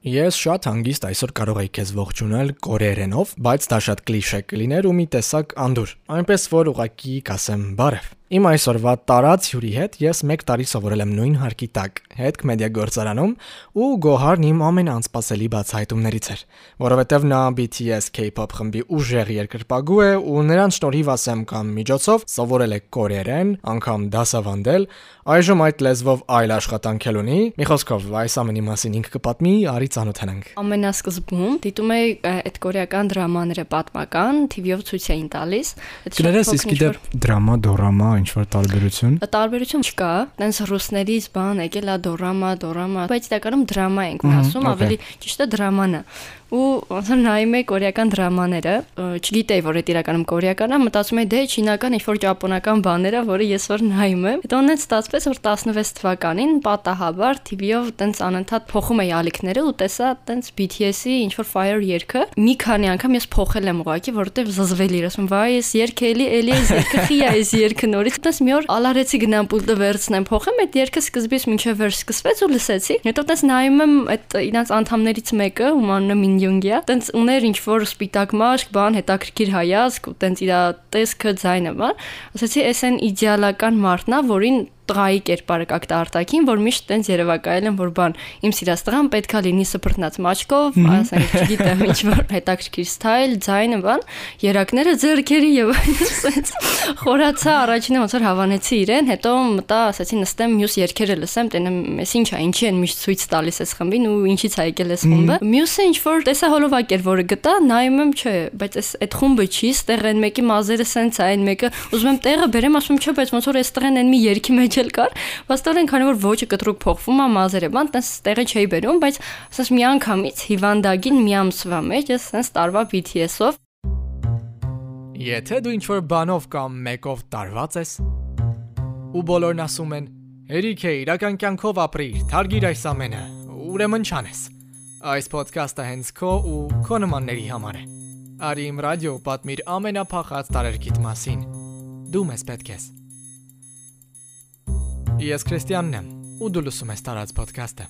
Ես շատ հանգիստ այսօր կարող եի քեզ ողջունել կորեերենով, բայց դա շատ կլիշե կլիներ ու մի տեսակ անդուր։ Այնպես որ ուղակի կասեմ բարև։ Իմ այսօրվա տարած հյուրի հետ ես 1 տարի սովորել եմ նույն հարկի տակ, հետք մեդիա գործարանում, ու Գոհարն իմ ամենաանսպասելի բացահայտումներից էր, որովհետև նա BTS K-pop խմբի ուժեղ երկրպագու է ու նրանց շնորհիվ ասեմ կամ միջոցով սովորել է կորեերեն, անգամ դասավանդել, այժմ այդ լեզվով այլ աշխատանք էլ ունի։ Մի խոսքով, այս ամենի մասին ինքը կպատմի, արի ծանոթանանք։ Ամենասկզբում դիտում էի այդ կորեական դրամաները պատմական, TV-ով ցույց էին տալիս։ Կներես իսկ դե դրամա, դորամա ինչ որ տարբերություն։ Տարբերություն չկա, տենց ռուսներից բան եկել է դորամա, դորամա, բայց իրականում դրամա ենք ասում, ավելի ճիշտը դրաման է ու ոնց նայում էի կորեական դրամաները, չգիտեի որ այդ իրականում կորեական է, մտածում էի դե չինական ինչ որ ճապոնական բաները, որը ես որ նայում եմ։ Հետո ունեց ստացվեց որ 16 թվականին պատահաբար TV-ով տենց անընդհատ փոխում էի ալիքները ու տեսա տենց BTS-ի ինչ որ Fire երգը։ Մի քանի անգամ ես փոխել եմ ուղակի, որովհետև զզվել էր, ասում վայ, ես երգ էլի, էլի ես երգը խի է այս երգը նորից։ Տես մի օր ալարեցի գնամ պուլտը վերցնեմ, փոխեմ այդ երգը սկզբից մինչև վերջ սկսվեց ու լսեցի։ Հետո տես նայում եմ այդ իրանց անդամներից մեկը, ում անունը Մին Յունգի է, տենց ուներ ինչ որ սպիտակ մաշկ, բան, հետաքրքիր հայացք ու տենց իր տեսքը ձայնը, բան։ Ասացի, էս այն իդեալական մարդն է, որին տղայի կերպարը կակտա արտակին, որ միշտ տենց երևակայել են, որ բան իմ սիրած տղան պետքա լինի սփռտնած մաչկով, ասենք, չգիտեմ, ինչ որ հետաքրքիր ստայլ, ձայնը, բան, երակները ձեռքերի եւ այսպես խորացա առաջինը ոնց որ հավանեցի իրեն, հետո մտա, ասացի նստեմ մյուս երգերը լսեմ, տենեմ, ես ինչա, ինչի են միշտ ցույց տալիս այս խմբին ու ինչից է եկել այս խումբը։ Մյուսը ինչ որ տեսա հոլովակ էր, որը գտա, նայում եմ, չէ, բայց այս այդ խումբը չի, ստեղ այն մեկի մազերը սենց է, այն մեկը ուզում եմ տեղը բերեմ, ասում չէ, բայց ոնց որ այստեղ են մի երգի մեջ էլ կար, վաստորեն քանի որ ոճը կտրուկ փոխվում է մազերը, բան տես տեղը չէի բերում, բայց ասես մի անգամից հիվանդագին մի ամսվա մեջ ես sense տարվա BTS-ով Եթե դու ինչ որ բանով կամ մեկով տարված ես ու բոլորն ասում են Հերիք է իրական կյանքով ապրիր, թարգիր այս ամենը, ուրեմն չանես։ Այս ոդքասթը հենց քո ու քո նմանների համար է։ Արի իմ ռադիո պատմիր ամենափախած տարերքիդ մասին։ Դու մեզ պետք ես։ Ես Քրիստիանն եմ, ու դու լսում ես տարած ոդքասթը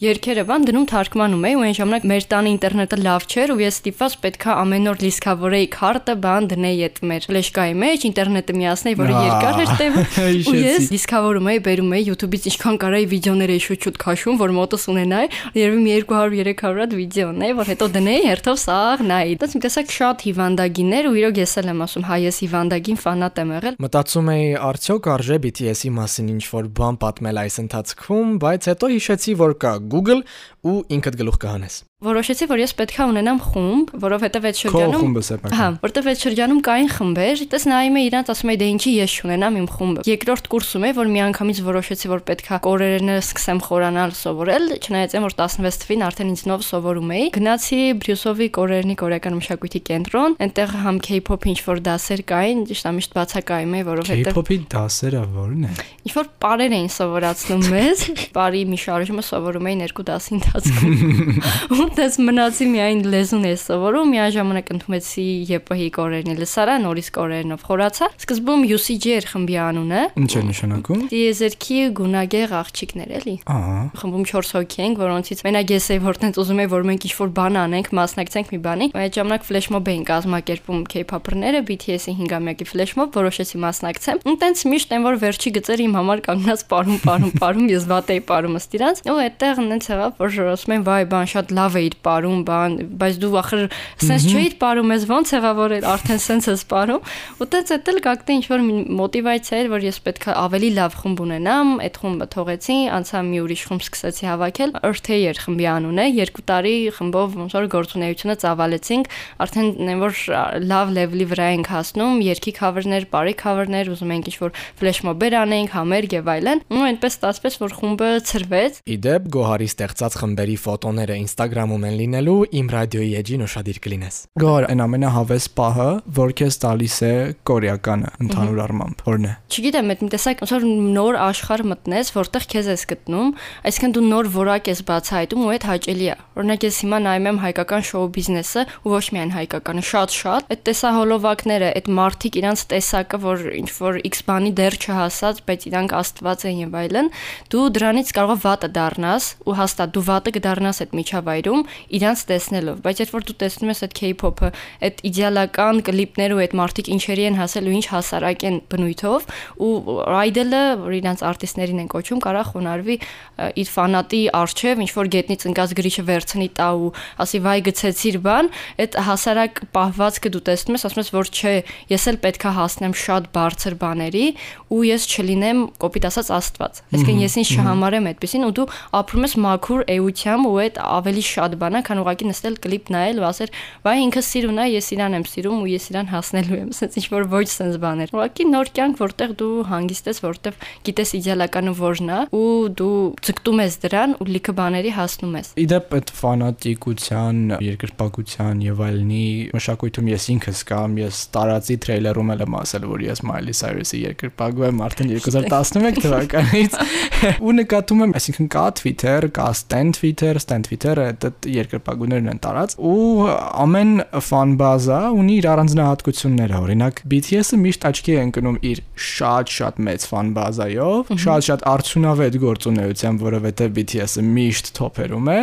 երկերը բան դնում թարգմանում էի ու այն ժամանակ մեր տանը ինտերնետը լավ չէր ու ես ստիպված պետքա ամեն օր լիսկավորեի քարտը բան դնեի այդ մեր ֆլեշկայի մեջ ինտերնետը միացնեի որը երկար էր տևը ու ես լիսկավորում էի բերում էի YouTube-ից ինչքան կարայի վիդեոներ էի շուտ-շուտ քաշում որ մոտս ունենայի երևի մի 200-300 հատ վիդեոն է որ հետո դնեի հերթով սաղ նայի դից մի տեսակ շատ հիվանդագիններ ու իրոք ես էլ եմ ասում հայ ես հիվանդագին ֆանատ եմ եղել մտածում էի արդյոք արժե BTS-ի մասին ինչ որ բան պատմել այս ընթացքում բայց հետո հիշեցի որ կա גוגל הוא אינקת גלוך כהנס. Որոշեցի, որ ես պետքա ունենամ խումբ, որովհետև այդ շրջանում Հա, որովհետև այդ շրջանում կային խմբեր, դες նայում եմ իրանց ասում եմ դե ինչի ես չունենամ իմ խումբը։ Երկրորդ կուրսում է, որ միանգամից որոշեցի, որ պետքա կորերները սկսեմ խորանալ սովորել, չնայած եմ որ 16 թվին արդեն ինձ նով սովորում էի։ Գնացի Բրյուսովի կորերնի կորեական մշակույթի կենտրոն, այնտեղ համ K-pop ինչ որ դասեր կային, ճիշտ է միշտ բացակայում է, որովհետև K-pop-ի դասերը ո՞րն է։ Ինչ որ պարեր էին սովորացնում մեզ, բարի մի շարժումը սովորում էին երկու դասի ընթացքում դες մնացի միայն լեզուն է սովորում, միաժամանակ ընդունեցի ԵՊՀ-ի կորերնի լսարան, նորից կորերնով խորացա։ Սկզբում UCG էր խմբի անունը։ Ինչ է նշանակում։ Դիեզերքի գունագեղ աղջիկներ էլի։ Ահա։ Խմբում 4 հոգի ենք, որոնցից մենակ ես էի որ տենց ուզում եի որ մենք ինչ-որ բան անենք, մասնակցենք մի բանի։ Այդ ժամանակ ֆլեշմոբ էին կազմակերպում K-pop-երները, BTS-ի 5-ամյակի ֆլեշմոբ, որոշեցի մասնակցեմ։ Ու տենց միշտ այն որ վերջի գծեր իմ համար կանգնած պարում, պարում, պարում, ես վատ էի պարում ըստ իրանց։ Ու այդտեղ նենց եղավ, որ ասում են վայ բան շատ լավ էիր պարում, բան, բայց դու ախր սենց չէիր պարում, ես ոնց եղա որ արդեն սենց ես պարում։ Ու տենց էդ էլ կակտի ինչ որ մոտիվացիա էր, որ ես պետք է ավելի լավ խումբ ունենամ, այդ խումբը թողեցի, անցա մի ուրիշ խումբ սկսեցի հավաքել։ Earth-Air խմբի անուն է, երկու տարի խմբով ոնց որ գործունեությունը ծավալեցինք, արդեն այն որ լավ լեվլի վրա ենք հասնում, երկի cover-ներ, բարի cover-ներ, ուզում ենք ինչ որ flash mob-եր անենք, համերգ եւ այլն։ Ու այնպես ստացվեց, որ խումբը ծրվեց։ Իդեպ Գոհարի ստեղծած խմբերի ֆոտոները Instagram ժամում են լինելու իմ ռադիոյի էջին ուշադիր կլինես։ Գոր այն ամենահավես պահը, որ քեզ տալիս է կորեականը ընդհանուր առմամբ, որն է։ Չգիտեմ, այդ տեսակ ոնց որ նոր աշխարհ մտնես, որտեղ քեզ ես գտնում, այսինքն դու նոր որակ ես բացահայտում ու այդ հաճելի է։ Օրինակ ես հիմա նայում եմ հայկական շոու բիզնեսը ու ոչ միայն հայկականը, շատ-շատ այդ տեսահոլովակները, այդ մարտիկ իրանց տեսակը, որ ինչ որ X բանի դեռ չհասած, բայց իրանք աստված են եւ այլն, դու դրանից կարող ես վատը դառնաս ու հաստատ դու վատը կդառնաս այդ միջավայրում իրանց տեսնելով, բայց երբ որ դու տեսնում ես այդ K-pop-ը, այդ իդեալական կլիպները ու այդ մարտիկ ինչերի են հասել ու ինչ հասարակ են բնույթով ու idol-ը, որ իրանց արտիստներին են կոչում, կարա խոնարհվի իր ֆանատի արչև, ինչ որ գետնից ընկած գրիչը վերցնի տա ու ասի վայ գցեցիր բան, այդ հասարակ պահվածքը դու տեսնում ես, ասում ես որ չէ, ես էլ պետքա հասնեմ շատ բարձր բաների ու ես չլինեմ կոպիտ ասած աստված։ Այսինքն ես ինձ չհամարեմ այդպեսին ու դու ապրում ես մաքուր էությամբ ու այդ ավելի շատ բան է, քան ուղակի նստել կլիպ նայել ու ասել, վայ ինքը սիրուն է, ես իրան եմ սիրում ու ես իրան հասնելու եմ, ասած ինչ որ ոչ sense բաներ։ Ուղակի նոր կյանք, որտեղ դու հանգիստ ես, որտեղ գիտես իդեալականը որն է ու դու ձգտում ես դրան ու լիքը բաների հասնում ես։ Իդեպ այդ ֆանատիկության, երկրպագության եւ այլնի մշակույթում ես ինքս կամ ես տարածի տրեյլերում եմ ասել, որ ես Miley Cyrus-ի երկրպագու եմ արդեն 2011 թվականից ու նկատում եմ, այսինքն կա Twitter, կա Stan Twitter, Stan Twitter-ը այդ երկրպագուներն են տարած ու ամեն ֆան բազա ունի իր առանձնահատկությունները, օրինակ BTS-ը միշտ աչքի է ընկնում իր շատ-շատ մեծ ֆան բազայով, շատ-շատ արդյունավետ գործունեությամբ, որովհետև BTS-ը միշտ թոփերում է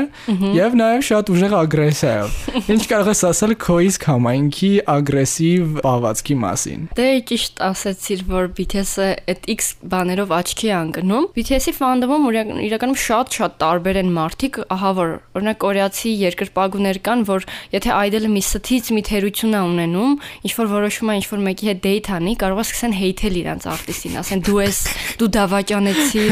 եւ նաեւ շատ ուժեղ ագրեսիվ։ Ինչ կարող ես ասել քո իսկ համայնքի ագրեսիվ բավացքի մասին։ Դե ճիշտ ասացիր, որ BTS-ը այդ X բաներով աչքի է ընկնում։ BTS-ի ֆանդոմում իրականում շատ-շատ տարբեր են մարդիկ, ահա որ օրինակ կորեացի երկրպագուներ կան, որ եթե idol-ը մի ստից մի թերություն է ունենում, ինչ որ որոշում է ինչ որ մեկի հետ date անի, կարող է սկսեն հեյթել իրանց արտիստին, ասեն դու ես դու դավաճանեցի,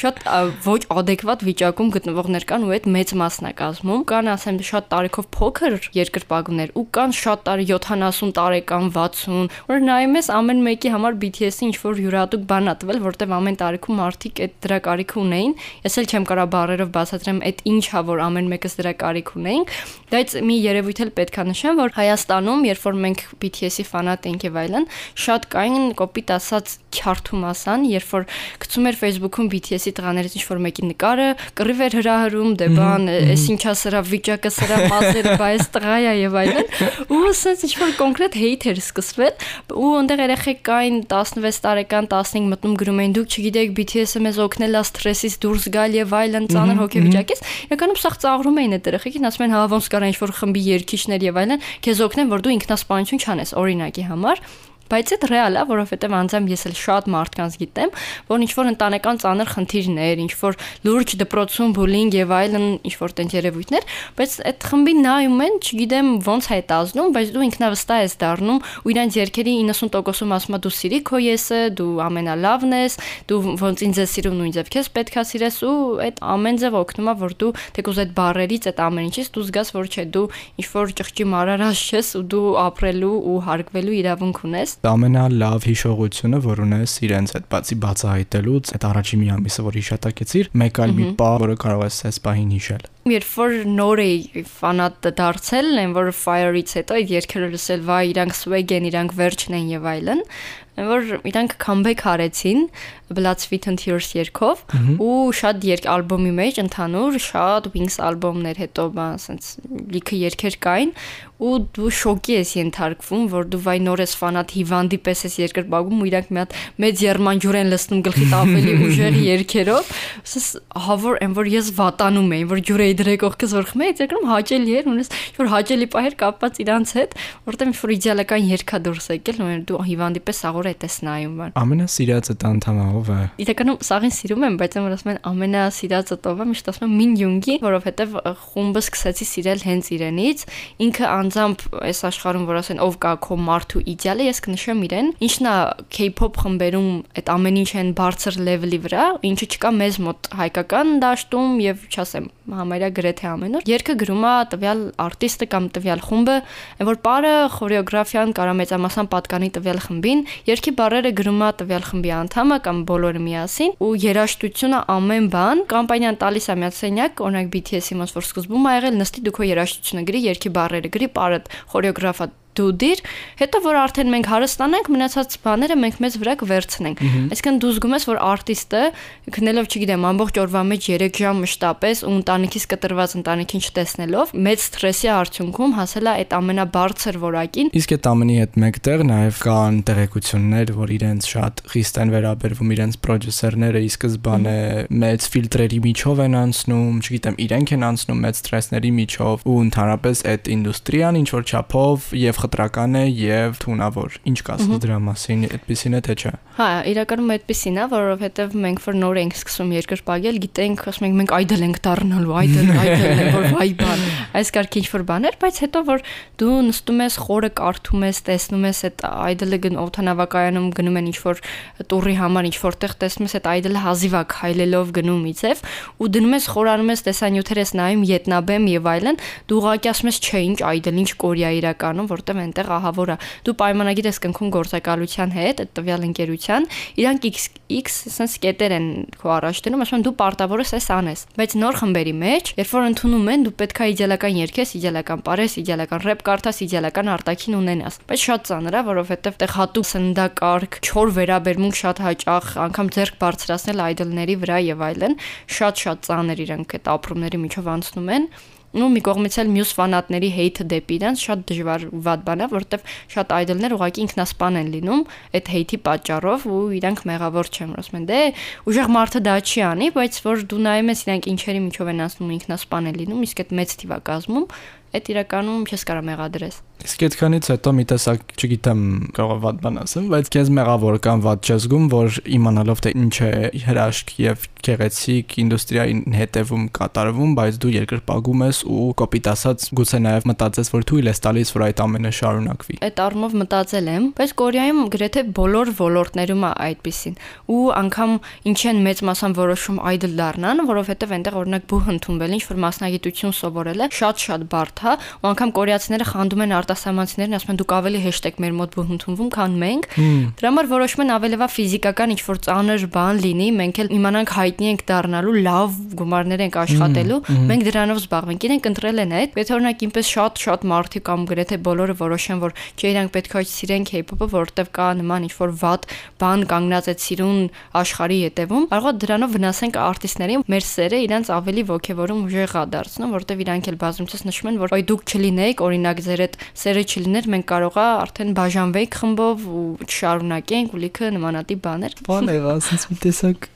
շատ ոչ adekvat վիճակում գտնվողներ կան ու այդ մեծ մասն է կազմում։ Կան ասեմ շատ տարիքով փոքր երկրպագուներ ու կան շատ տարի 70 տարեկան 60, որ նայում ես ամեն մեկի համար BTS-ի ինչ որ յուրատուկ բան ա տվել, որտեվ ամեն տարիքում մարդիկ այդ դրա կարիք ունեին։ Ես էլ չեմ կարող բառերով բացատրեմ այդ ինչա, որ ամեն մեկս դրա կարիք ունեինք, բայց մի երևույթ էլ պետքա նշեմ, որ Հայաստանում, երբ որ մենք BTS-ի ֆանատ ենք եւ այլն, շատ կային կոպիտ ասած քյարթումասան, երբ որ գցում էր Facebook-ում BTS-ի տղաներից ինչ որ մեկի նկարը, կռիվ էր հրահրում, դե բան, էս ինչա սրա վիճակը, սրա մազերը, բայց տղա է եւ այլն։ Ու ասած ինչ որ կոնկրետ հեյթ էր սկսվել, ու այնտեղ երեխեք կային 16 տարեկան, 15 մտնում գրում էին դուք չգիտեք BTS-ը մեզ օգնել է սթրեսից դուրս գալ եւ այլն ծանր հոգեվիճակից։ Իրականում սա ծաղրում էին այդ երեխեքին, ասում են հա ոնց կարա ինչ որ խմբի երկիչներ եւ այլն, քեզ օգնեն որ դու ինքնասպանություն չանես օրինակի համար Բայց այդ ռեալ է, որովհետև անձամբ ես էլ շատ մարդկանց գիտեմ, որ ինչ որ ընտանեկան ծանր խնդիրներ, ինչ որ լուրջ դպրոցում բուլինգ եւ այլն ինչ որ տենց երևույթներ, բայց այդ խմբին նայում են, չգիտեմ ոնց է տազնում, բայց դու ինքնավստահ ես դառնում ու իրանց երկերի 90%-ում ասում է դու սիրի քո եսը, դու ամենալավն ես, դու ոնց ինձ ես սիրում նույն ձև քեզ պետքա սիրես ու այդ ամեն ձև օգնում է որ դու թեկուզ այդ բարերից, այդ ամեն ինչից դու զգաս որ չէ, դու ինչ որ ճղճի մարարած ես ու դու ապրելու ու հարգվելու իրավունք ունես ամենալավ հիշողությունը, որ ունես իրենց այդ բացի բացահայտելուց, այդ առաջի մի ամիսը, որ հիշատակեցիր, մեկ այլ մի բա, որը կարող ես այս պահին հիշել։ Երբ որ նոր էի ֆանատ դարձել, այն որ Fire-ից հետո այդ երգերը լսել, վայ, իրանք swag են, իրանք վերջն են եւ այլն, որ իրանք comeback արեցին Blood Sweat and Tears երգով ու շատ երգ ալբոմի մեջ ընդհանուր շատ Wings ալբոմներ հետո բա ասենց լիքը երգեր կային ու դու շոկի ես ենթարկվում որ դու վայ նոր ես ֆանատ հիվանդի պես ես երկրպագում ու իրանք մի հատ մեծ երմանջուր են լսնում գլխիդ ավելի ուժեղ երգերով ասես հավոր են որ ես վատանում եմ որ ջուր էի դրե կողքս որ խմեի երկրում հաճելի էր ունես որ հաճելի պահեր կապված իրանց հետ որտեղ որ իդեալական երգա դուրս եկել ու դու հիվանդի պես աղոր է տես նայում բան ամենասիրածը տանթամը ով է։ Իրականում սաղին սիրում եմ, բայց որ ասում են ամենասիրածը տովը միշտ ասում եմ Մին Յունգի, որովհետև խումբը սկսեցի սիրել հենց իրենից։ Ինքը անձամբ այս աշխարհում, որ ասեն ով կա քո մարդու իդեալը, ես կնշեմ իրեն։ Ինչն է K-pop խմբերում այդ ամեն ինչ են բարձր լեվելի վրա, ինչը չկա մեզ մոտ հայկական դաշտում եւ չասեմ համարյա գրեթե ամեն օր։ Երկը գրում է տվյալ արտիստը կամ տվյալ խումբը, որ պարը խորեոգրաֆիան կարա մեծամասն պատկանի տվյալ խմբին, երկի բառերը գրում է տվյալ խմբի անդամը կամ բոլորը միասին ու երաժշտությունը ամեն բան կամպանիան տալիս է միած սենյակ, օրինակ BTS-ի մաս որ սկզբում ա եղել, նստի դու քո երաժշտությունը գրի, երկի բառերը գրի, պարը խորեոգրաֆա դու դիր, հետո որ արդեն մենք հարստանանք, մնացած բաները մենք մեզ վրա կվերցնենք։ Այսինքն դու զգում ես, որ արտիստը քնելով, չգիտեմ, ամբողջ օրվա մեջ 3 ժամ մշտապես ու ընտանիքից կտրված ընտանիքին չտեսնելով, մեծ սթրեսի արդյունքում հասել է այդ ամենաբարձր որակին։ Իսկ այդ ամենի հետ մեկտեղ նաև կան տեղեկություններ, որ իրենց շատ խիստ են վերաբերվում իրենց պրոդյուսերները ի սկզբանե մեծ ֆիլտրերի միջով են անցնում, չգիտեմ, իրենք են անցնում մեծ սթրեսների միջով ու ընդհանրապես այդ ինդուստրիան ինչ որ չափով եւ խտրական է եւ թունավոր։ Ինչ կասես դրա մասին, այդպեսին է թե չէ։ Հա, իրականում այդպեսին է, որովհետեւ մենք որ նոր ենք սկսում երկրպագել, գիտենք, ասում ենք մենք այդել ենք դառնալու, այդել, այդել որ վայ բան։ Այս կարգ ինչ որ բաներ, բայց հետո որ դու նստում ես խորը կարդում ես, տեսնում ես այդ այդելը գն օթանավակայանում գնում են ինչ որ տուրի համար ինչ որտեղ տեսնում ես այդ այդելը հազիվա քայլելով գնում իցև ու դնում ես խորանում ես տեսանյութեր ես նայում ետնաբեմ եւ այլն, դու ուղղակի ասում ես չէ, ինչ այդել, ինչ կորիա իրականում, որտեղ որտեղ այնտեղ ահավոր է։ Դու պայմանագիր ես կնքում գործակալության հետ, այդ տվյալ ընկերության, իրանք X X sense կետեր են քո առաջ դնում, ասում դու պարտավոր ես այս անես։ Բայց նոր խմբերի մեջ, երբ որ ընդունում են, դու պետքա իդեալական երգես, իդեալական պարես, իդեալական рэփ կարդաս, իդեալական արտաքին ունենաս։ Բայց շատ ծանր է, որովհետև տեղ հատուկ սննդակարգ, չոր վերաբերմունք շատ հաճախ, անգամ ձեռք բարձրացնել այդլների վրա եւ այլն, շատ-շատ ծանր իրանք այդ ապրումների միջով անցնում են ու մի կողմից էլ մյուս ֆանատների հեյթը դեպի իրենց շատ դժվար վատ բան է, որովհետև շատ այդոլներ ուղղակի ինքնասպան են լինում այդ հեյթի պատճառով ու իրանք մեղավոր չեն, ասում են դե ուժեղ մարդը դա չի անի, բայց որ դու նայում ես իրանք ինչերի միջով են անցնում ինքնասպան են լինում, իսկ այդ մեծ թիվա կազմում այդ իրականում չես կարող մեղադրես։ Իսկ այդքանից հետո մի տեսակ, չգիտեմ, կարող վատ բան ասեմ, բայց քեզ մեղավոր կամ վատ չես զգում, որ իմանալով թե ինչ է հրաշք եւ գեղեցիկ ինդուստրիայի հետևում կատարվում, բայց դու երկրպագում ես ու կոպիտ ասած գուցե նաեւ մտածես, որ թույլ ես տալիս, որ այդ ամենը շարունակվի։ Այդ առումով մտածել եմ, բայց Կորեայում գրեթե բոլոր ոլորտներում է այդպեսին։ Ու անգամ ինչ են մեծ մասամբ որոշում այդլ դառնան, որովհետեւ այնտեղ օրինակ բուհ ընդունվել, ինչ որ մասնագիտություն սովորել է, շատ-շատ բարդ է, ու անգամ կորեացիները խանդում են արտասահմանցիներին, ասում են դուք ավելի հեշտեք մեր մոտ բուհ ընդունվում, քան մենք։ Դրա համար որոշում են ավելևա ֆիզիկական ինչ որ ծանր բան լինի, մենք էլ իմանանք հայտնի ենք դառնալու, լավ գումարներ ենք աշխատելու, մենք դրանով զբաղվենք։ Իրենք ընտրել են այդ, եթե օրինակ ինպես շատ-շատ մարդիկ կամ գրեթե բոլորը որոշեն, որ չէ իրանք պետք է սիրեն K-pop-ը, որովհետև կա նման ինչ որ վատ բան կանգնած է սիրուն աշխարհի յետևում, կարող է դրանով վնասենք արտիստներին, մեր սերը իրանց ավելի ոգևորում ուժեղ է դարձնում, որովհետև իրանք էլ բազմիցս նշում են, որ այ դուք չլինեիք, օրինակ ձեր այդ սերը չլիներ, մենք կարողա արդեն բաժանվեինք խմբով ու չշարունակենք ու լիքը նմանատիպ բաներ։ Բան եղա, ասես մի տեսակ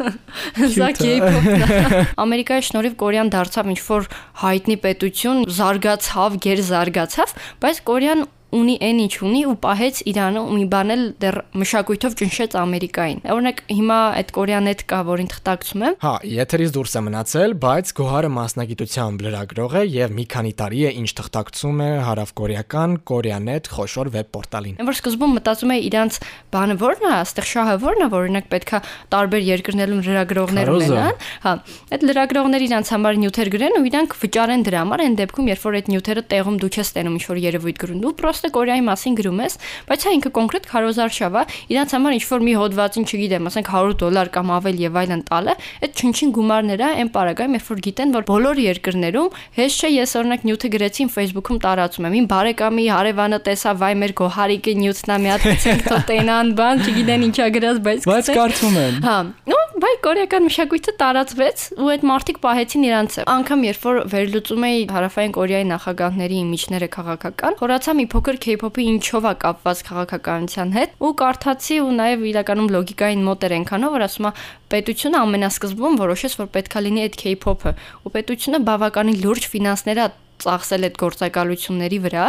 Սա K-pop-ն Ամերիկայի շնորհիվ Կորեան դարձավ ինչ որ հայտնի պետություն, զարգացավ, գեր զարգացավ, բայց Կորեան ունի այն ինչ ունի ու պահեց Իրանը ու մի բան էլ դեռ մշակույթով ճնշեց Ամերիկային։ Օրինակ հիմա այդ Կորեան հետ կա, որին թղթակցում եմ։ Հա, եթերից դուրս է մնացել, բայց Գոհարը մասնագիտությամբ լրագրող է եւ մի քանի տարի է ինչ թղթակցում է հարավկորեական Koreanet խոշոր վեբ պորտալին։ Որ սկզբում մտածում էի իրանց բանը ո՞րն է, այստեղ շահը ո՞րն է, որ օրինակ պետքա տարբեր երկրներում լրագրողներ ունենան։ Հա, այդ լրագրողները իրանց համար նյութեր գրեն ու իրանք վճարեն դրա համար, այն դեպքում երբ որ այդ նյութերը տեղում դու չես տենում ինչ որ երևույթ գրում, դու պրոստը Կորեայի մասին գրում ես, բայց հա ինքը կոնկրետ քարոզարշավ է, իրանց համար ինչ որ մի հոդվածին, չգիտեմ, ասենք 100 դոլար կամ ավել եւ այլն տալը, այդ չնչին գումարներ է այն պարագայում, երբ որ գիտեն, որ բոլոր երկրներում հեշտ չէ ես օրինակ նյութը գրեցին Facebook-ում տարածում եմ։ Իմ բարեկամի հարևանը տեսա վայ մեր գոհարիկը նյութնա մի հատ ցենք թոտենան բան, չգիտեն ինչա գրած, բայց բայց կարծում են։ Հա, ու բայ կորեական մշակույթը տարածվեց ու այդ մարդիկ պահեցին իրանց։ Անկամ երբ որ վերլուծում էի հարավային Կորեայի նախագահների իմիջները քաղաքական, խորացա մի փոքր K-pop-ը ինչով է կապված քաղաքականության հետ ու կարդացի ու նաև իրականում լոգիկային մոտ էր այնքանով, որ ասում է պետությունը ամենասկզբում որոշեց, որ պետքա լինի այդ K-pop-ը ու պետությունը բավականին լուրջ ֆինանսներ է ծախսել այդ գործակալությունների վրա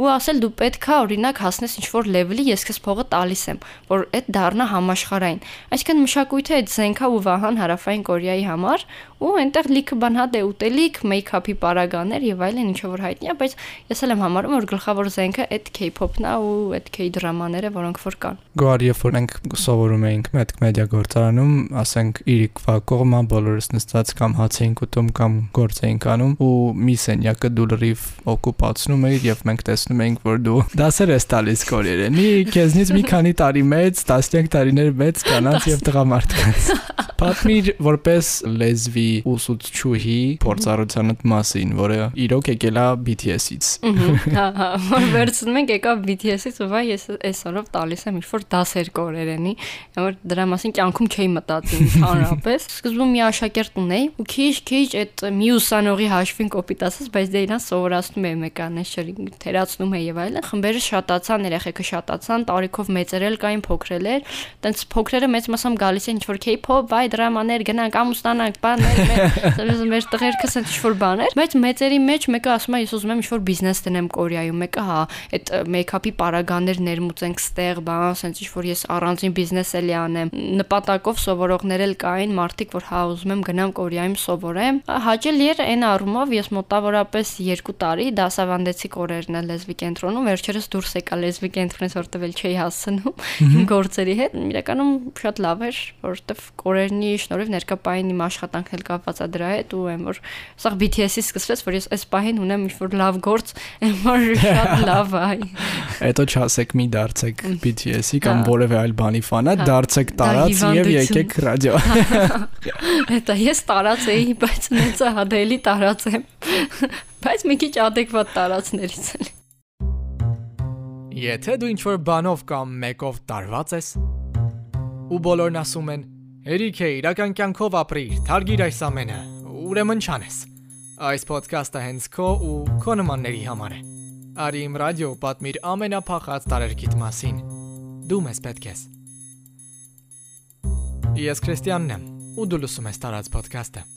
ու ասել դու պետքա օրինակ հասնես ինչ-որ level-ի, ես քեզ փողը տալիս եմ, որ այդ դառնա համաշխարային։ Այսինքն մշակույթը այդ զենքա ու վահան հարավային Կորեայի համար ու այնտեղ լիքը բան հա դե ուտելիք, մեյքափի պարագաներ եւ այլն ինչ որ հայտնի է, բայց ես էլ եմ համարում որ գլխավոր զենքը այդ K-pop-ն է ու այդ K-դրամաները, որոնք որ կան։ Գոհար, երբ որ մենք սովորում էինք մեծ մեդիա գործարանում, ասենք իրիկվա կողմա բոլորս նստած կամ հաց էինք ուտում կամ գործ էինք անում ու մի սենյակը դու լրիվ օկուպացնում էիր եւ մենք տեսնում էինք որ դու դասեր ես տալիս կորերենի, քեզնից մի քանի տարի մեծ, տասնյակ տարիներ մեծ կանանց եւ տղամարդկանց։ Պատմիր որպես լեզվի ուսուցչուհի փորձառությանդ մասին, որը իրոք եկել է BTS-ից։ Հա, հա, վերցնում ենք եկավ BTS-ից ու վայ ես այսօրով տալիս եմ ինչ-որ դասեր կորերենի, որ դրա մասին կյանքում չէի մտածի ընդհանրապես։ Սկզբում մի աշակերտ ունեի ու քիչ-քիչ այդ մի ուսանողի հաշվին կոպիտ ասած, բայց դե իրան սովորացնում էի մեկանեշերի, թերացնում էի եւ այլն։ Խմբերը շատացան, երեխեքը շատացան, տարիքով մեծերել կային, փոքրել էր։ Տենց փոքրերը մեծ մասամբ գալիս են ինչ-որ K-pop, վայ դրամաներ գնանք, ամուսնանանք, բաներ, մեր մեր տղերքս են ինչ-որ բաներ, բայց մեծերի մեջ մեկը ասում է ես ուզում եմ ինչ-որ բիզնես տնեմ Կորեայում, մեկը հա, այդ մեյքափի պարագաներ ներմուծենք ստեղ, բան, ասենց ինչ-որ ես առանձին բիզնես էլի անեմ։ Նպատակով սովորողներ էլ կային, մարդիկ, որ հա ուզում եմ գնամ Կորեայում սովորեմ։ Հաճելի էր այն առումով ես մոտավորապես 2 տարի դասավանդեցի կորերն լեզվի կենտրոնում, վերջերս դուրս եկա լեզվի կենտրոնից, որտեղ էլ չէի հասնում իմ գործերի հետ։ Իրականում շատ լավ էր, որովհետև կորերնի շնորհիվ ներկապային իմ աշխատանքն էլ կապված է դրա հետ ու այն որ սա BTS-ից սկսվեց, որ ես այս պահին ունեմ ինչ-որ լավ գործ, այն որ շատ լավ է։ Հետո չասեք մի դարձեք BTS-ի կամ որևէ այլ բանի ֆանա, դարձեք տարած եւ եկեք ռադիո։ Հետո ես տարած էի, բայց նեցա հադելի տարած եմ։ Բայց մի քիչ adekvat տարածներից էլ։ Եթե դու ինչ-որ բանով կամ մեկով տարված ես, ու բոլորն ասում են Հերիք է, իրական կյանքով ապրիր, թարգիր այս ամենը, ուրեմն չանես։ Այս ոդքասթը հենց քո ու քո նմանների համար է։ Արի իմ ռադիո պատմիր ամենափախած տարերքիդ մասին։ Դու մեզ պետք ես։ Ես Քրիստիանն եմ, ու դու լսում ես տարած ոդքասթը։